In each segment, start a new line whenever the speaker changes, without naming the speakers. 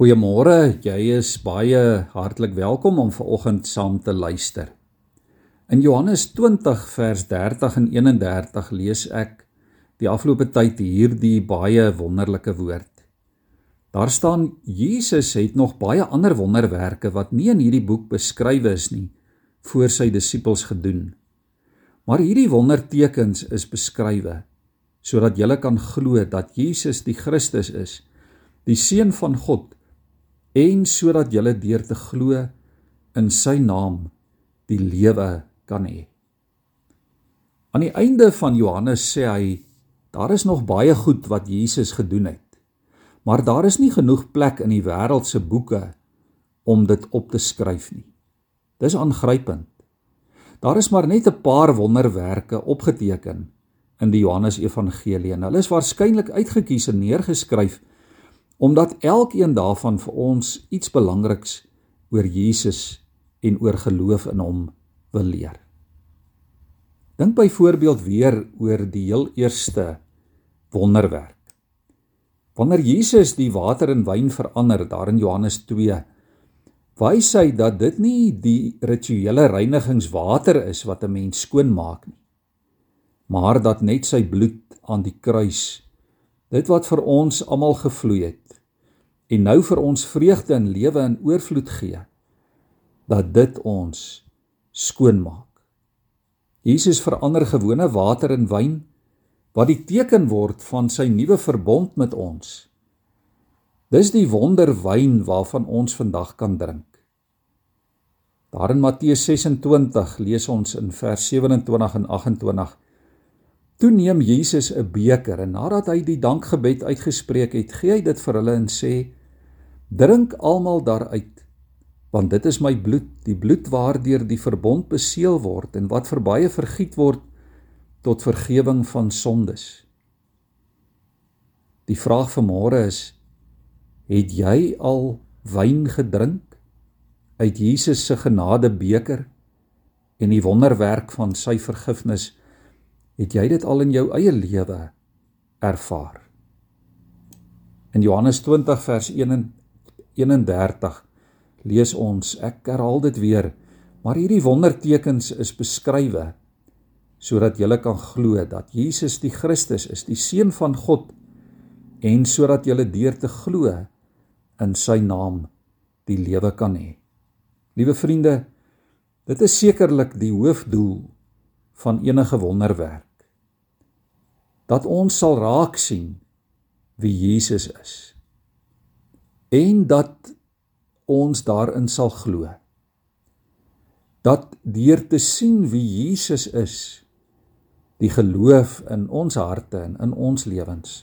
Goeiemôre, jy is baie hartlik welkom om vanoggend saam te luister. In Johannes 20 vers 30 en 31 lees ek die afgelope tyd hierdie baie wonderlike woord. Daar staan Jesus het nog baie ander wonderwerke wat nie in hierdie boek beskryf is nie voor sy disippels gedoen. Maar hierdie wondertekens is beskrywe sodat jy kan glo dat Jesus die Christus is, die seun van God en sodat julle deur te glo in sy naam die lewe kan hê. Aan die einde van Johannes sê hy daar is nog baie goed wat Jesus gedoen het. Maar daar is nie genoeg plek in die wêreld se boeke om dit op te skryf nie. Dis aangrypend. Daar is maar net 'n paar wonderwerke opgeteken in die Johannes Evangelie en hulle is waarskynlik uitgekies en neergeskryf omdat elkeen daarvan vir ons iets belangriks oor Jesus en oor geloof in hom wil leer. Dink byvoorbeeld weer oor die heel eerste wonderwerk. Wanneer Jesus die water in wyn verander daar in Johannes 2, wys hy dat dit nie die rituele reinigingswater is wat 'n mens skoon maak nie, maar dat net sy bloed aan die kruis dit wat vir ons almal gevloei het en nou vir ons vreugde en lewe in oorvloed gee dat dit ons skoon maak. Jesus verander gewone water in wyn wat die teken word van sy nuwe verbond met ons. Dis die wonderwyn waarvan ons vandag kan drink. Daar in Matteus 26 lees ons in vers 27 en 28 Toe neem Jesus 'n beker en nadat hy die dankgebed uitgespreek het, gee hy dit vir hulle en sê: Drink almal daaruit, want dit is my bloed, die bloed waardeur die verbond beseël word en wat vir baie vergiet word tot vergifnis van sondes. Die vraag vir môre is: Het jy al wyn gedrink uit Jesus se genadebeker en die wonderwerk van sy vergifnis? Het jy dit al in jou eie lewe ervaar? In Johannes 20 vers 31 lees ons ek herhaal dit weer maar hierdie wondertekens is beskrywe sodat jy kan glo dat Jesus die Christus is die seun van God en sodat jy deur te glo in sy naam die lewe kan hê. Liewe vriende, dit is sekerlik die hoofdoel van enige wonderwerk dat ons sal raak sien wie Jesus is en dat ons daarin sal glo. Dat deur te sien wie Jesus is die geloof in ons harte en in ons lewens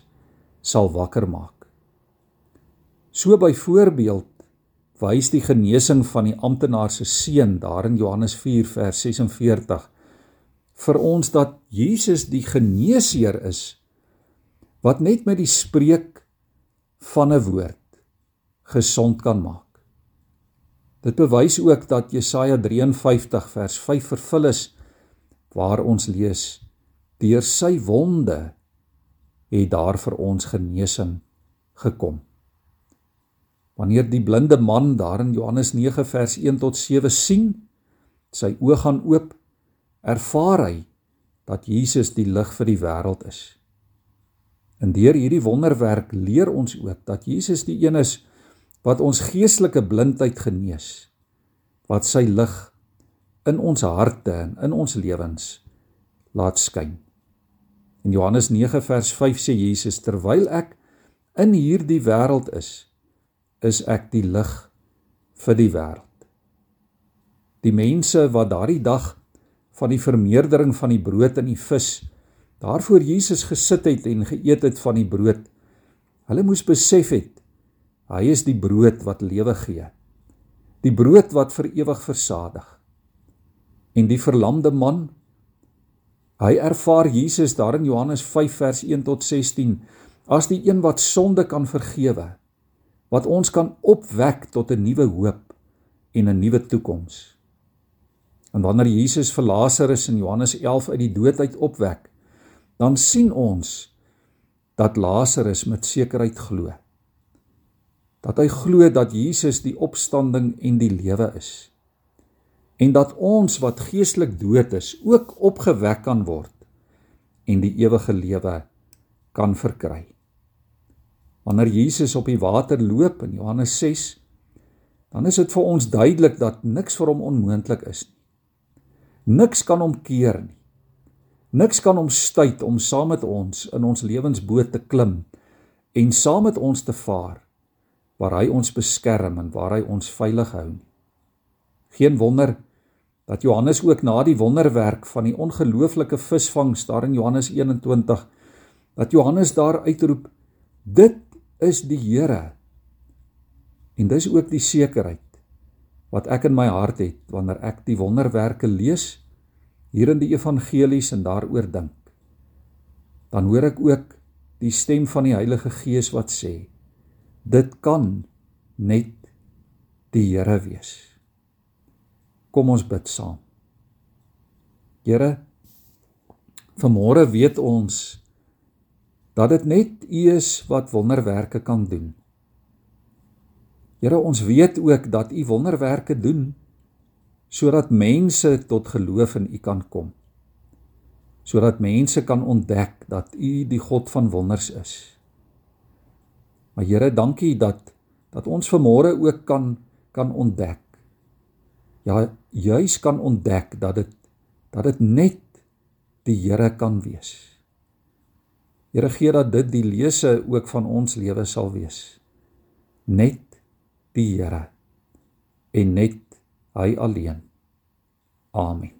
sal wakker maak. So byvoorbeeld wys die genesing van die amptenaar se seun daar in Johannes 4 vers 46 vir ons dat Jesus die geneesheer is wat net met die spreek van 'n woord gesond kan maak. Dit bewys ook dat Jesaja 53 vers 5 vervul is waar ons lees: Deur sy wonde het daar vir ons genesing gekom. Wanneer die blinde man daar in Johannes 9 vers 1 tot 7 sien, sy oë gaan oop, ervaar hy dat Jesus die lig vir die wêreld is. En deur hierdie wonderwerk leer ons ook dat Jesus die een is wat ons geestelike blindheid genees wat sy lig in ons harte en in ons lewens laat skyn. In Johannes 9 vers 5 sê Jesus terwyl ek in hierdie wêreld is, is ek die lig vir die wêreld. Die mense wat daardie dag van die vermeerdering van die brood en die vis daarvoor Jesus gesit het en geëet het van die brood, hulle moes besef het Hy is die brood wat lewe gee. Die brood wat vir ewig versadig. En die verlamde man, hy ervaar Jesus daar in Johannes 5 vers 1 tot 16 as die een wat sonde kan vergewe, wat ons kan opwek tot 'n nuwe hoop en 'n nuwe toekoms. En wanneer Jesus vir Lazarus in Johannes 11 uit die dood uit opwek, dan sien ons dat Lazarus met sekerheid glo dat hy glo dat Jesus die opstanding en die lewe is en dat ons wat geestelik dood is ook opgewek kan word en die ewige lewe kan verkry. Wanneer Jesus op die water loop in Johannes 6, dan is dit vir ons duidelik dat niks vir hom onmoontlik is nie. Niks kan hom keer nie. Niks kan hom stuit om saam met ons in ons lewensboot te klim en saam met ons te vaar waar hy ons beskerm en waar hy ons veilig hou. Geen wonder dat Johannes ook na die wonderwerk van die ongelooflike visvangs daar in Johannes 21 dat Johannes daar uitroep dit is die Here. En dis ook die sekerheid wat ek in my hart het wanneer ek die wonderwerke lees hier in die evangelies en daaroor dink. Dan hoor ek ook die stem van die Heilige Gees wat sê dit kan net die Here wees. Kom ons bid saam. Here, vanmôre weet ons dat dit net U is wat wonderwerke kan doen. Here, ons weet ook dat U wonderwerke doen sodat mense tot geloof in U kan kom. Sodat mense kan ontdek dat U die God van wonders is. Maar Here, dankie dat dat ons vanmôre ook kan kan ontdek. Ja, juis kan ontdek dat dit dat dit net die Here kan wees. Here gee dat dit die lese ook van ons lewe sal wees. Net die Here en net hy alleen. Amen.